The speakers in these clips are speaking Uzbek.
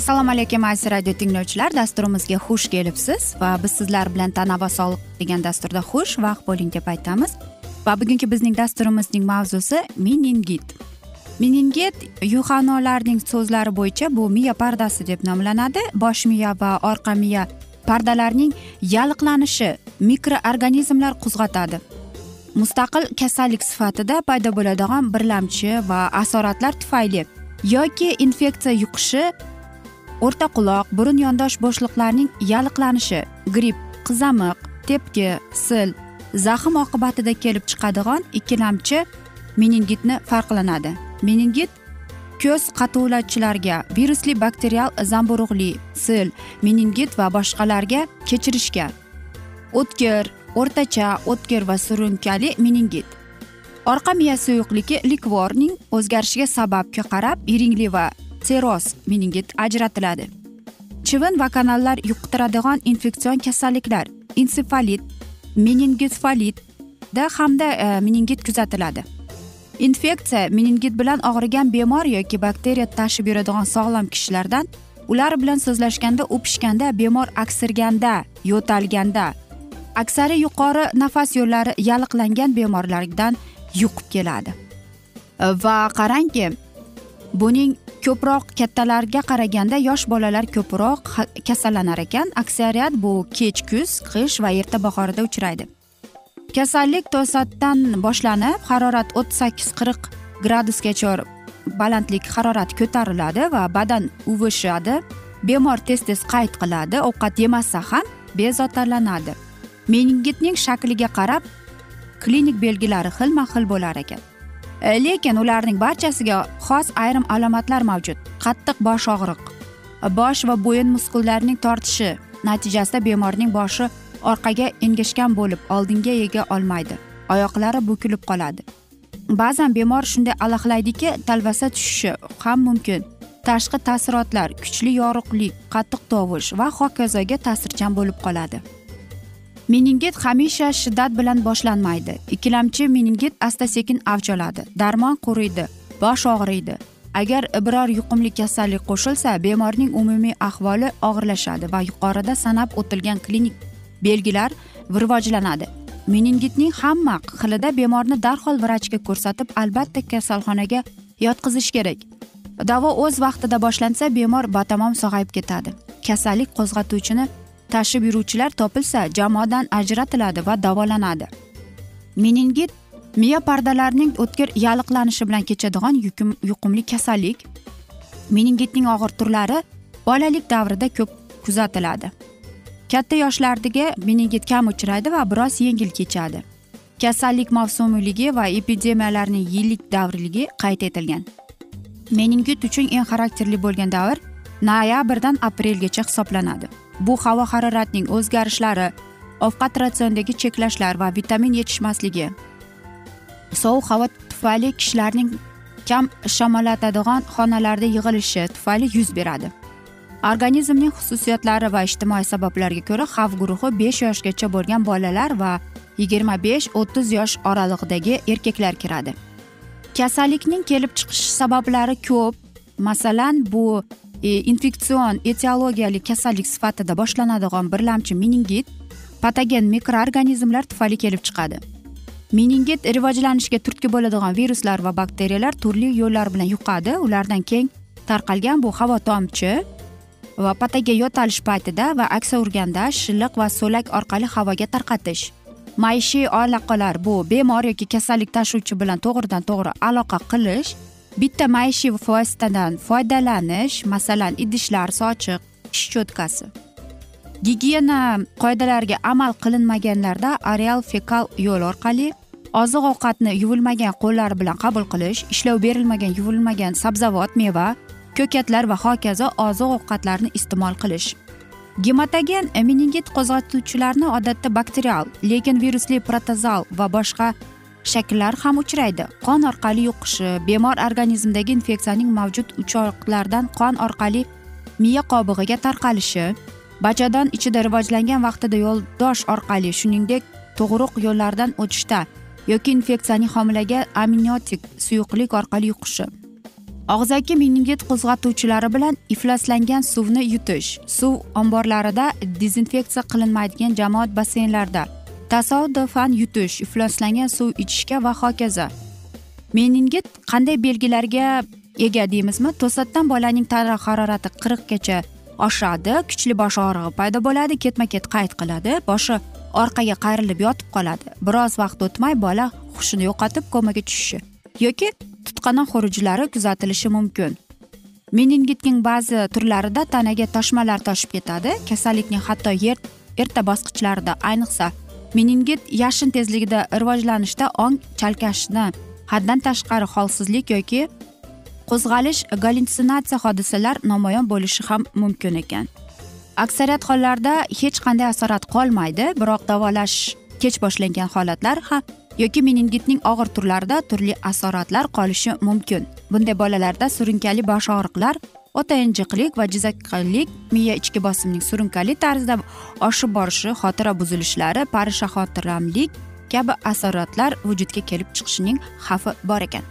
assalomu alaykum aziz radio tinglovchilar. Dasturimizga xush kelibsiz va biz sizlar bilan tana va sog'liq degan dasturda xush vaqt bo'ling deb aytamiz. Va bugungi bizning dasturimizning mavzusi meningit. Meningit yuxanolarning so'zlari bo'yicha bu miya pardasi deb nomlanadi. Bosh miya va orqa miya pardalarining yalliqlanishi mikroorganizmlar qo'zg'atadi mustaqil kasallik sifatida paydo bo'ladigan birlamchi va asoratlar tufayli yoki infeksiya yuqishi o'rta quloq burun yondosh bo'shliqlarning yalliqlanishi gripp qizamiq tepki sil zaxm oqibatida kelib chiqadigan ikkilamchi meningitni farqlanadi. Meningit ko'z qatuvlachilarga virusli bakterial zamburug'li sil meningit va boshqalarga kechirishga o'tkir o'rtacha o'tkir va surunkali meningit. Orqa miya suyuqligi likvorning o'zgarishiga sababga qarab iringli va seroz meningit ajratiladi. Chivin va kanallar yuqtiradigan infeksion kasalliklar ensefalit meningitfalitda hamda e, meningit kuzatiladi. Infeksiya meningit bilan og'rigan bemor yoki bakteriya tashib yuradigan sog'lom kishilardan ular bilan so'zlashganda o'pishganda bemor aksirganda yo'talganda aksari yuqori nafas yo'llari yalliqlangan bemorlardan yuqib keladi. Va qarangki buning ko'proq kattalarga qaraganda yosh bolalar ko'proq kasallanar ekan. Aksariyat bu kech kuz qish va erta bahorda uchraydi. Kasallik to'satdan boshlanib harorat o'ttiz sakkiz qirq gradusgacha balandlik harorat ko'tariladi va badan uvishadi. Bemor tez tez qayt qiladi ovqat yemasa ham bezovtalanadi meningitning shakliga qarab klinik belgilari xilma xil bo'lar ekan. E, lekin ularning barchasiga xos ayrim alomatlar mavjud. Qattiq bosh og'riq bosh va bo'yin muskullarining tortishi natijasida bemorning boshi orqaga engashgan bo'lib oldinga ega olmaydi. Oyoqlari bukilib qoladi. Ba'zan bemor shunday alahlaydiki talvasa tushishi ham mumkin. Tashqi taassurotlar kuchli yorug'lik qattiq tovush va hokazoga ta'sirchan bo'lib qoladi. Meningit hamisha shiddat bilan boshlanmaydi. Ikkilamchi meningit asta sekin avj oladi darmon quriydi bosh og'riydi. Agar biror yuqumli kasallik qo'shilsa bemorning umumiy ahvoli og'irlashadi va yuqorida sanab o'tilgan klinik belgilar rivojlanadi. Meningitning hamma xilida bemorni darhol vrachga ko'rsatib albatta kasalxonaga yotqizish kerak. Davo o'z vaqtida boshlansa bemor batamom sog'ayib ketadi. Kasallik qo'zg'atuvchini tashib yuruvchilar topilsa jamoadan ajratiladi va davolanadi. Meningit miya pardalarining o'tkir yalliqlanishi bilan kechadigan yuqumli kasallik meningitning og'ir turlari bolalik davrida ko'p kuzatiladi. Katta yoshlardagi meningit kam uchraydi va biroz yengil kechadi. Kasallik mavsumiyligi va epidemiyalarning yillik davrligi qayd etilgan. Meningit uchun eng xarakterli bo'lgan davr noyabrdan aprelgacha hisoblanadi. Bu havo haroratining o'zgarishlari ovqat ratsionidagi cheklashlar va vitamin yetishmasligi. Sovuq havo tufayli kishilarning kam shamollatadigan xonalarda yig'ilishi tufayli yuz beradi. Organizmning xususiyatlari va ijtimoiy sabablarga ko'ra xavf guruhi besh yoshgacha bo'lgan bolalar va yigirma besh o'ttiz yosh oralig'idagi erkaklar kiradi. Kasallikning kelib chiqish sabablari ko'p. Masalan bu infeksion etiologiyali kasallik sifatida boshlanadigan birlamchi meningit patogen mikroorganizmlar tufayli kelib chiqadi meningit rivojlanishga turtki bo'ladigan viruslar va bakteriyalar turli yo'llar bilan yuqadi ulardan keng tarqalgan bu havo tomchi va pataga yo'talish paytida va aksa urganda shilliq va so'lak orqali havoga tarqatish maishiy aloqalar bu bemor yoki kasallik tashuvchi bilan to'g'ridan to'g'ri aloqa qilish bitta maishiy vositadan foydalanish masalan idishlar sochiq tish cho'tkasi. Gigiyena qoidalariga amal qilinmaganlarda areal fekal yo'l orqali oziq ovqatni yuvilmagan qo'llar bilan qabul qilish ishlov berilmagan yuvilmagan sabzavot meva ko'katlar va hokazo oziq ovqatlarni iste'mol qilish. Gematogen meningit qo'zg'atuvchilarni odatda bakterial lekin virusli protozal va boshqa shakllari ham uchraydi. Qon orqali yuqishi bemor organizmdagi infeksiyaning mavjud uchoqlardan qon orqali miya qobig'iga tarqalishi bajadan ichida rivojlangan vaqtida yo'ldosh orqali shuningdek tug'uruq yo'llaridan o'tishda yoki infeksiyaning homilaga amniotik suyuqlik orqali yuqishi. Og'zaki meningit qo'zg'atuvchilari bilan ifloslangan suvni yutish. Suv omborlarida dezinfeksiya qilinmaydigan jamoat basseynlarida tasodifan yutish ifloslangan suv ichishga va hokazo. Meningit qanday belgilarga ega deymizmi? To'satdan bolaning tana harorati qirqgacha oshadi kuchli bosh og'rig'i paydo bo'ladi ketma ket qayt qiladi boshi orqaga qayrilib yotib qoladi. Biroz vaqt o'tmay bola hushini yo'qotib komaga tushishi yoki tutqanoq xurujlari kuzatilishi mumkin. Meningitning ba'zi turlarida tanaga toshmalar toshib ketadi. Kasallikning hatto yer erta bosqichlarida ayniqsa meningit yashin tezligida rivojlanishda ong chalkashni haddan tashqari holsizlik yoki qo'zg'alish gallyutsinatsiya hodisalar namoyon bo'lishi ham mumkin ekan. Aksariyat hollarda hech qanday asorat qolmaydi biroq davolash kech boshlangan holatlar ham yoki meningitning og'ir turlarida turli asoratlar qolishi mumkin. Bunday bolalarda surunkali bosh og'riqlar o'ta va jizzaklik miya ichki bosimning surunkali tarzda oshib borishi xotira buzilishlari parishaxotiramlik kabi asoratlar vujudga kelib chiqishining xavfi bor ekan.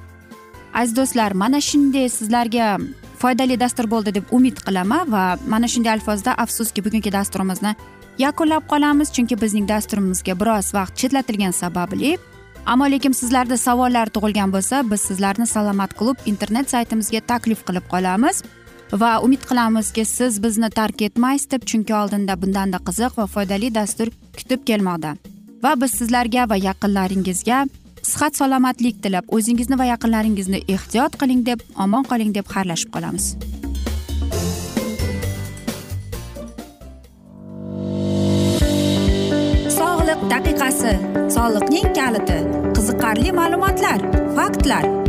Aziz do'stlar mana shunday sizlarga foydali dastur bo'ldi deb umid qilaman va mana shunday alfozda afsuski bugungi dasturimizni yakunlab qolamiz chunki bizning dasturimizga biroz vaqt chetlatilgani sababli. Ammo lekin sizlarda savollar tug'ilgan bo'lsa biz sizlarni salomat klub internet saytimizga taklif qilib qolamiz. Va umid qilamizki siz bizni tark etmaysiz deb chunki oldinda bundanda qiziq va foydali dastur kutib kelmoqda. Va biz sizlarga va yaqinlaringizga sihat salomatlik tilab o'zingizni va yaqinlaringizni ehtiyot qiling deb omon qoling deb xayrlashib qolamiz. Sog'liq daqiqasi. Soliqning kaliti. Qiziqarli ma'lumotlar faktlar.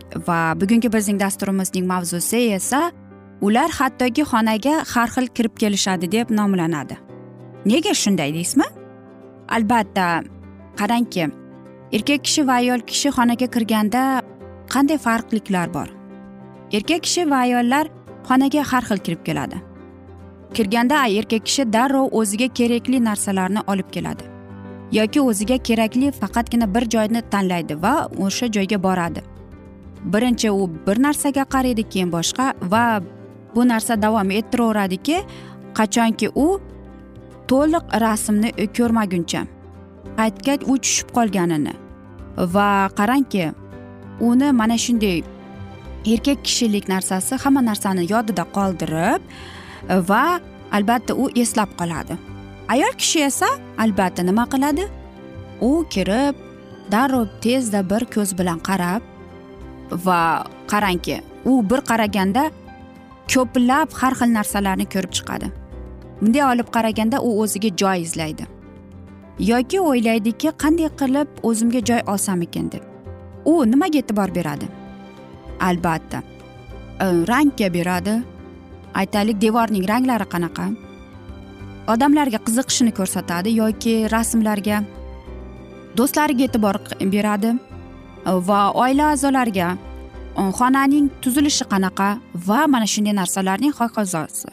Va bugungi bizning dasturimizning mavzusi esa ular hattoki xonaga har xil kirib kelishadi deb nomlanadi. Nega shunday deysizmi? Albatta qarangki erkak kishi va ayol kishi xonaga kirganda qanday farqliklar bor? Erkak kishi va ayollar xonaga har xil kirib keladi. Kirganda erkak kishi darrov o'ziga kerakli narsalarni olib keladi yoki o'ziga kerakli faqatgina bir joyni tanlaydi va o'sha joyga boradi. Birinchi u bir narsaga qaraydi keyin boshqa va bu narsa davom ettiraveradiki qachonki u to'liq rasmni ko'rmaguncha paytga u tushib qolganini va qarangki uni mana shunday erkak kishilik narsasi hamma narsani yodida qoldirib va albatta u eslab qoladi. Ayol kishi esa albatta nima qiladi? U kirib darrov tezda bir ko'z bilan qarab va qarangki u bir qaraganda ko'plab har xil narsalarni ko'rib chiqadi. Bunday olib qaraganda u o'ziga joy izlaydi. Yoki o'ylaydiki qanday qilib o'zimga joy olsam ekan deb. U nimaga e'tibor beradi? Albatta e, rangga beradi. Aytaylik devorning ranglari qanaqa? Odamlarga qiziqishini ko'rsatadi yoki rasmlarga? Do'stlariga e'tibor beradi. Va oila a'zolariga xonaning tuzilishi qanaqa va mana shunday narsalarning hokazosi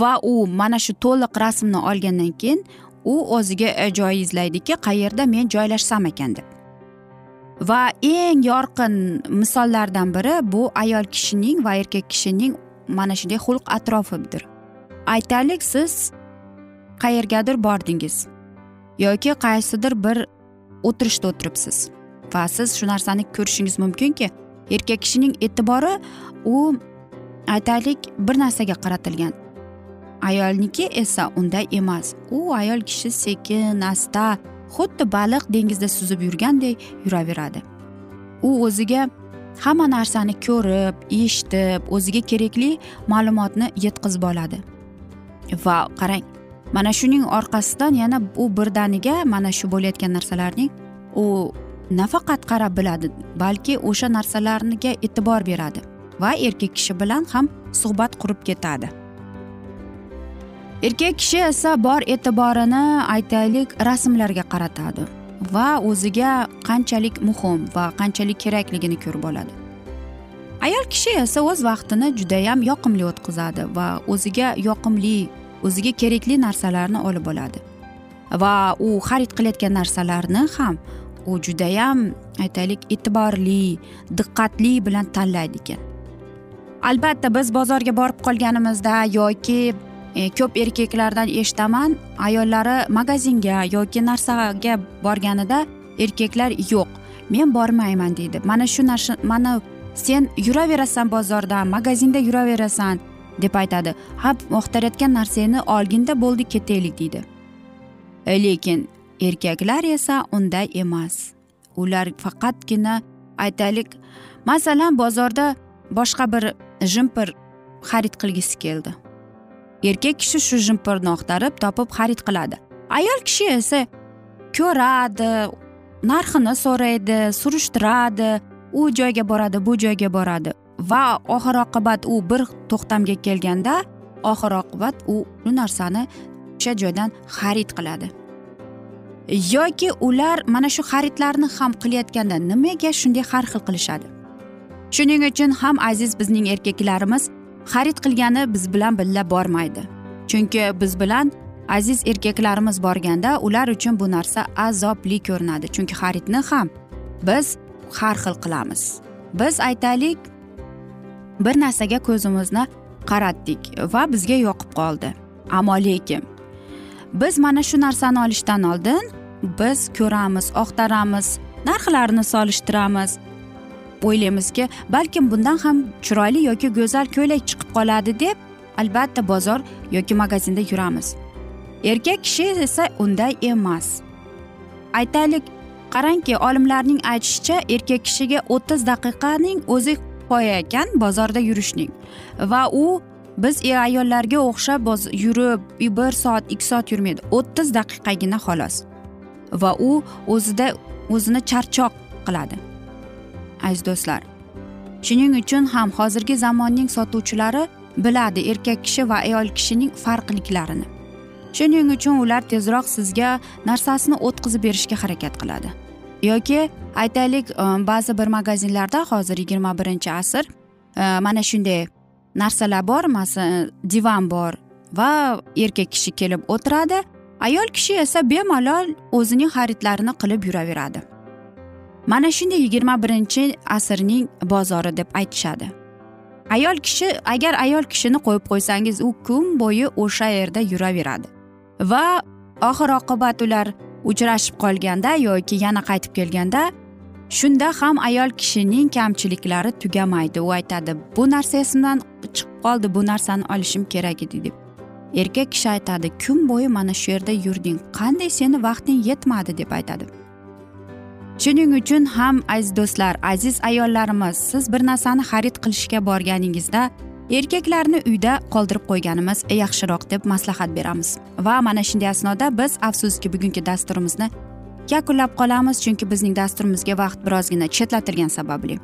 va u mana shu to'liq rasmni olgandan keyin u o'ziga joy izlaydiki qayerda men joylashsam ekan deb. Va eng yorqin misollardan biri bu ayol kishining va erkak kishining mana shunday xulq atrofidir. Aytaylik siz qayergadir bordingiz yoki qaysidir bir o'tirishda o'tiribsiz. Va siz shu narsani ko'rishingiz mumkinki erkak kishining e'tibori u aytaylik bir narsaga qaratilgan. Ayolniki esa unday emas. U ayol kishi sekin asta xuddi baliq dengizda suzib yurganday yuraveradi. U o'ziga hamma narsani ko'rib eshitib o'ziga kerakli ma'lumotni yetkazib oladi. Va qarang mana shuning orqasidan yana u birdaniga mana shu bo'layotgan narsalarning u nafaqat qarab biladi balki o'sha narsalarga e'tibor beradi va erkak kishi bilan ham suhbat qurib ketadi. Erkak kishi esa bor e'tiborini aytaylik rasmlarga qaratadi va o'ziga qanchalik muhim va qanchalik kerakligini ko'rib oladi. Ayol kishi esa o'z vaqtini judayam yoqimli o'tkazadi va o'ziga yoqimli o'ziga kerakli narsalarni olib oladi va u xarid qilayotgan narsalarni ham u judayam aytaylik e'tiborli diqqatli bilan tanlaydi ekan. Albatta biz bozorga borib qolganimizda yoki e, ko'p erkaklardan eshitaman ayollari magazinga yoki narsaga borganida erkaklar yo'q men bormayman deydi. Mana shu narsa mana sen yuraverasan bozorda magazinda yuraverasan deb aytadi. Ha muhtarayotgan narsangni olginda bo'ldi ketaylik deydi. E, lekin erkaklar esa unday emas. Ular faqatgina aytaylik masalan bozorda boshqa bir jimpir xarid qilgisi keldi. Erkak kishi shu jimpirni oqtarib topib xarid qiladi. Ayol kishi esa ko'radi narxini so'raydi surishtiradi u joyga boradi bu joyga boradi. Va oxir oqibat u bir to'xtamga kelganda oxir oqibat u bu narsani o'sha joydan xarid qiladi. Yoki ular mana shu xaridlarni ham qilayotganda nimaga shunday har xil qilishadi? Shuning uchun ham aziz bizning erkaklarimiz xarid qilgani biz bilan birga bormaydi. Chunki biz bilan aziz erkaklarimiz borganda ular uchun bu narsa azobli ko'rinadi. Chunki xaridni ham biz har xil qilamiz. Biz aytaylik bir narsaga ko'zimizni qaratdik va bizga yoqib qoldi. Ammo lekin biz mana shu narsani olishdan oldin biz ko'ramiz oqtaramiz narxlarini solishtiramiz. O'ylaymizki balkim bundan ham chiroyli yoki go'zal ko'ylak chiqib qoladi deb albatta bozor yoki magazinda yuramiz. Erkak kishi esa unday emas. Aytaylik qarangki olimlarning aytishicha erkak kishiga o'ttiz daqiqaning o'zi kifoya ekan bozorda yurishning va u biz e, ayollarga o'xshab yurib e, bir soat ikki soat yurmaydi. O'ttiz daqiqagina xolos. Va u o'zida o'zini charchoq qiladi. Aziz do'stlar shuning uchun ham hozirgi zamonning sotuvchilari biladi erkak kishi va ayol kishining farqliklarini. Shuning uchun ular tezroq sizga narsasini o'tkazib berishga harakat qiladi. Yoki aytaylik e, ba'zi bir magazinlarda hozir yigirma birinchi asr e, mana shunday narsalar bor masalan divan bor va erkak kishi kelib o'tiradi ayol kishi esa bemalol o'zining xaridlarini qilib yuraveradi. Mana shunday yigirma birinchi asrning bozori deb aytishadi. Ayol kishi agar ayol kishini qo'yib qo'ysangiz u kun bo'yi o'sha yerda yuraveradi. Va oxir oqibat ular uchrashib qolganda yoki yana qaytib kelganda shunda ham ayol kishining kamchiliklari tugamaydi. U aytadi bu narsa esimdan chiqib qoldi bu narsani olishim kerak edi deb. Erkak kishi aytadi kun bo'yi mana shu yerda yurding qanday seni vaqting yetmadi deb aytadi. Shuning uchun ham aziz do'stlar aziz ayollarimiz siz bir narsani xarid qilishga borganingizda erkaklarni uyda qoldirib qo'yganimiz e, yaxshiroq deb maslahat beramiz. Va mana shunday asnoda biz afsuski bugungi dasturimizni yakunlab qolamiz chunki bizning dasturimizga vaqt birozgina chetlatilgani sababli.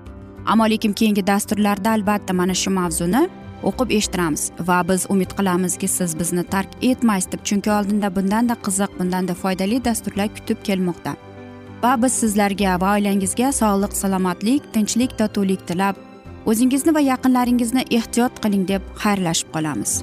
Ammo lekin keyingi dasturlarda albatta mana shu mavzuni o'qib eshittiramiz va biz umid qilamizki siz bizni tark etmaysiz deb chunki oldinda bundanda qiziq bundanda foydali dasturlar kutib kelmoqda. Va biz sizlarga va oilangizga sog'lik salomatlik tinchlik totuvlik tilab o'zingizni va yaqinlaringizni ehtiyot qiling deb xayrlashib qolamiz.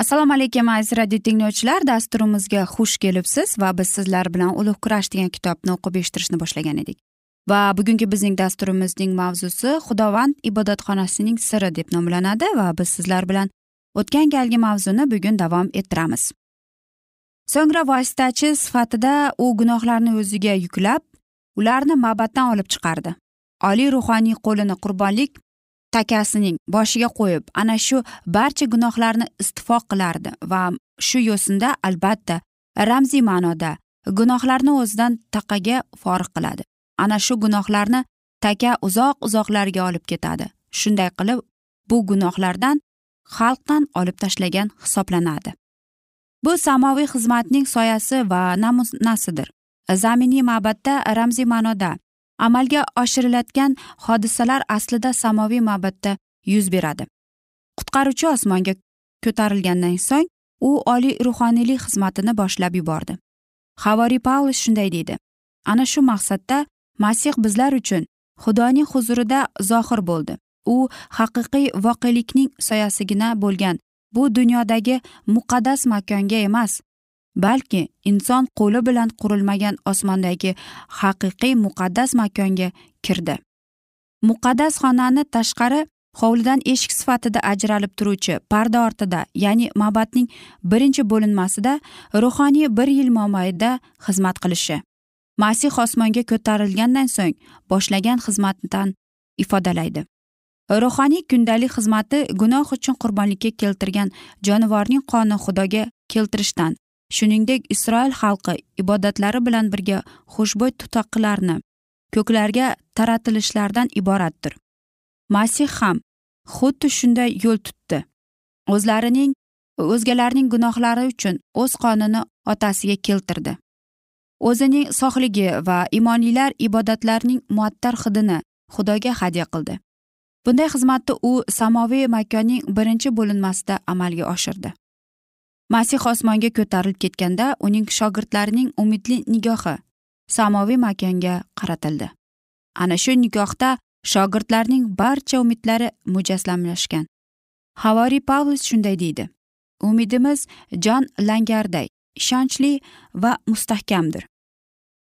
Assalomu alaykum aziz radio tinglovchilar. Dasturimizga xush kelibsiz va biz sizlar bilan ulug' kurash degan kitobni o'qib eshittirishni boshlagan edik. Va bugungi bizning dasturimizning mavzusi xudovand ibodatxonasining siri deb nomlanadi va biz sizlar bilan o'tgan galgi mavzuni bugun davom ettiramiz. So'ngra vositachi sifatida u gunohlarni o'ziga yuklab ularni mabaddan olib chiqardi. Oliy ruhoniy qo'lini qurbonlik takasining boshiga qo'yib ana shu barcha gunohlarni istifoq qilardi va shu yo'sinda albatta ramziy ma'noda gunohlarni o'zidan taqaga forig qiladi. Ana shu gunohlarni taka uzoq uzoqlarga olib ketadi. Shunday qilib bu gunohlardan xalqdan olib tashlagan hisoblanadi. Bu samoviy xizmatning soyasi va namunasidir. Zaminiy ma'batda ramziy ma'noda amalga oshirilayotgan hodisalar aslida samoviy ma'batda yuz beradi. Qutqaruvchi osmonga ko'tarilgandan so'ng u oliy ruhoniylik xizmatini boshlab yubordi. Havoriy pavlus shunday deydi ana shu maqsadda masih bizlar uchun xudoning huzurida zohir bo'ldi. U haqiqiy voqelikning soyasigina bo'lgan bu dunyodagi muqaddas makonga emas balki inson qo'li bilan qurilmagan osmondagi haqiqiy muqaddas makonga kirdi. Muqaddas xonani tashqari hovlidan eshik sifatida ajralib turuvchi parda ortida ya'ni mabadning birinchi bo'linmasida ruhoniy bir yil mobaynida xizmat qilishi. Masih osmonga ko'tarilgandan so'ng boshlagan xizmatidan ifodalaydi. Ruhoniy kundalik xizmati gunoh uchun qurbonlikka keltirgan jonivorning qoni xudoga keltirishdan shuningdek isroil xalqi ibodatlari bilan birga xushbo'y tutoqlarni ko'klarga taratilishlaridan iboratdir. Masih ham xuddi shunday yo'l tutdi. O'zlarining o'zgalarning gunohlari uchun o'z qonini otasiga keltirdi. O'zining sog'ligi va imonlilar ibodatlarning muattar hidini xudoga hadya qildi. Bunday xizmatni u samoviy makonning birinchi bo'linmasida amalga oshirdi. Masih osmonga ko'tarilib ketganda uning shogirdlarining umidli nigohi samoviy makonga qaratildi. Ana shu nigohda shogirdlarning barcha umidlari mujassamlashgan. Havoriy pavlus shunday deydi. Umidimiz jon langarday ishonchli va mustahkamdir.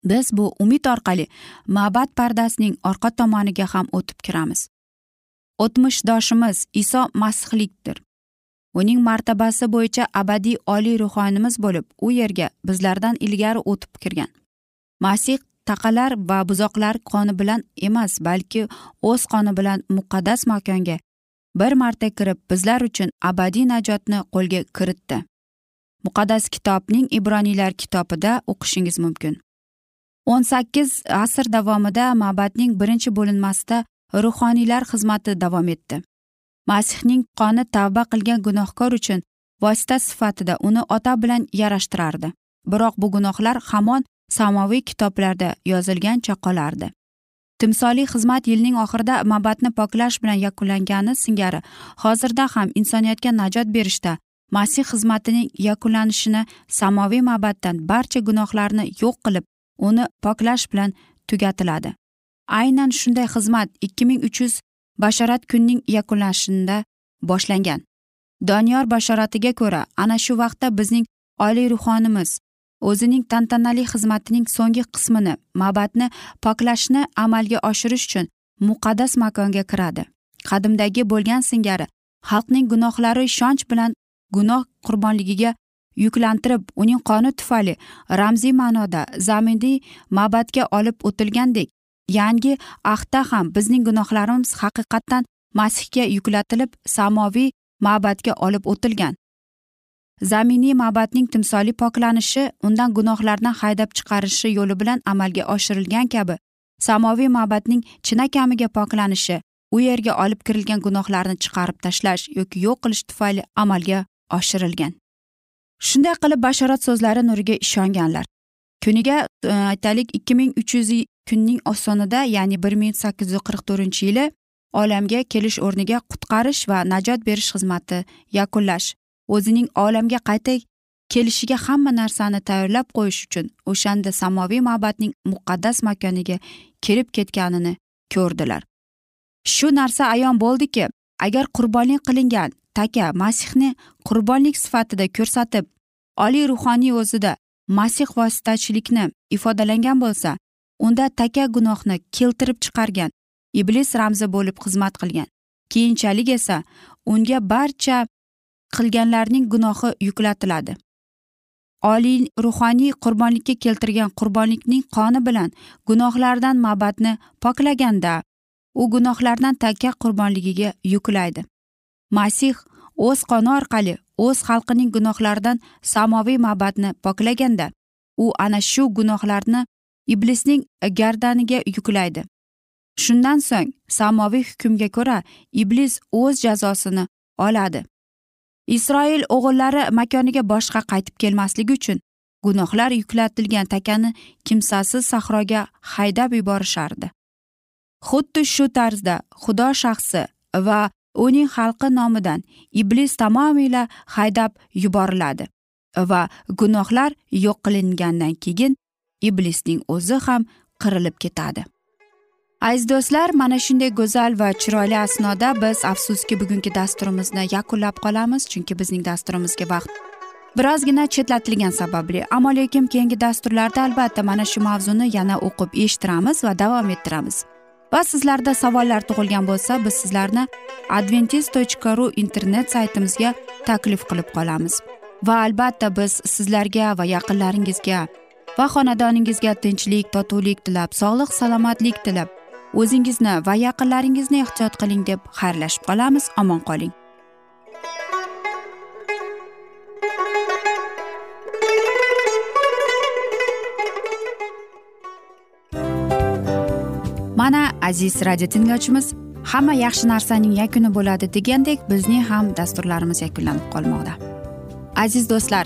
Biz bu umid orqali ma'bad pardasining orqa tomoniga ham o'tib kiramiz. O'tmishdoshimiz iso masihlikdir. Uning martabasi bo'yicha abadiy oliy ruhoniymiz bo'lib u yerga bizlardan ilgari o'tib kirgan. Masih taqalar va buzoqlar qoni bilan emas balki o'z qoni bilan muqaddas makonga bir marta kirib bizlar uchun abadiy najotni qo'lga kiritdi. Muqaddas kitobning ibroniylar kitobida o'qishingiz mumkin. O'n sakkiz asr davomida ma'badning birinchi bo'linmasida ruhoniylar xizmati davom etdi. Masihning qoni tavba qilgan gunohkor uchun vosita sifatida uni ota bilan yarashtirardi. Biroq bu gunohlar hamon samoviy kitoblarda yozilgancha qolardi timsoliy xizmat yilning oxirida mabatni poklash bilan yakunlangani singari hozirda ham insoniyatga najot berishda masih xizmatining yakunlanishini samoviy mabatdan barcha gunohlarni yo'q qilib uni poklash bilan tugatiladi. Aynan shunday xizmat ikki ming uch yuz bashorat kunning yakunlanishida boshlangan. Doniyor bashoratiga ko'ra ana shu vaqtda bizning oliy ruhonimiz o'zining tantanali xizmatining so'nggi qismini mabadni poklashni amalga oshirish uchun muqaddas makonga kiradi. Qadimdagi bo'lgan singari xalqning gunohlari ishonch bilan gunoh qurbonligiga yuklantirib uning qoni tufayli ramziy ma'noda zaminiy mabadga olib o'tilgandek yangi ahdda ham bizning gunohlarimiz haqiqatdan masihga yuklatilib samoviy ma'batga olib o'tilgan. Zaminiy ma'batning timsoliy poklanishi undan gunohlardan haydab chiqarishi yo'li bilan amalga oshirilgan kabi samoviy ma'batning chinakamiga poklanishi u yerga olib kirilgan gunohlarni chiqarib tashlash yoki yo'q qilish tufayli amalga oshirilgan. Shunday qilib bashorat so'zlari nuriga ishonganlar. Kuniga e, aytaylik ikki ming uch yuz kunning osonida ya'ni bir ming sakkiz yuz qirq to'rtinchi yili olamga kelish o'rniga qutqarish va najot berish xizmati yakunlash. O'zining olamga qayta kelishiga hamma narsani tayyorlab qo'yish uchun o'shanda samoviy ma'batning muqaddas makoniga kelib ketganini ko'rdilar. Shu narsa ayon bo'ldiki agar qurbonlik qilingan taka masihni qurbonlik sifatida ko'rsatib oliy ruhoniy o'zida masih vositachilikni ifodalangan bo'lsa unda taka gunohni keltirib chiqargan iblis ramzi bo'lib xizmat qilgan. Keyinchalik esa unga barcha qilganlarning gunohi yuklatiladi. Oliy ruhoniy qurbonlikka keltirgan qurbonlikning qoni bilan gunohlardan mabadni poklaganda u gunohlardan taka qurbonligiga yuklaydi. Masih o'z qoni orqali o'z xalqining gunohlaridan samoviy mabadni poklaganda u ana shu gunohlarni iblisning gardaniga yuklaydi. Shundan so'ng samoviy hukmga ko'ra iblis o'z jazosini oladi. Isroil o'g'illari makoniga boshqa qaytib kelmasligi uchun gunohlar yuklatilgan takani kimsasiz sahroga haydab yuborishardi. Xuddi shu tarzda xudo shaxsi va uning xalqi nomidan iblis tamomila haydab yuboriladi va gunohlar yo'q qilingandan keyin iblisning o'zi ham qirilib ketadi. Aziz do'stlar mana shunday go'zal va chiroyli asnoda biz afsuski bugungi dasturimizni yakunlab qolamiz chunki bizning dasturimizga vaqt birozgina chetlatilgani sababli. Ammo lekin keyingi dasturlarda albatta mana shu mavzuni yana o'qib eshittiramiz va davom ettiramiz. Va sizlarda savollar tug'ilgan bo'lsa biz sizlarni adventis tochka ru internet saytimizga taklif qilib qolamiz. Va albatta biz sizlarga va yaqinlaringizga va xonadoningizga tinchlik totuvlik tilab sog'lik salomatlik tilab. O'zingizni va yaqinlaringizni ehtiyot qiling deb xayrlashib qolamiz. Omon qoling. Mana aziz radio tinglovchimiz hamma yaxshi narsaning yakuni bo'ladi degandek bizning ham dasturlarimiz yakunlanib qolmoqda. Aziz do'stlar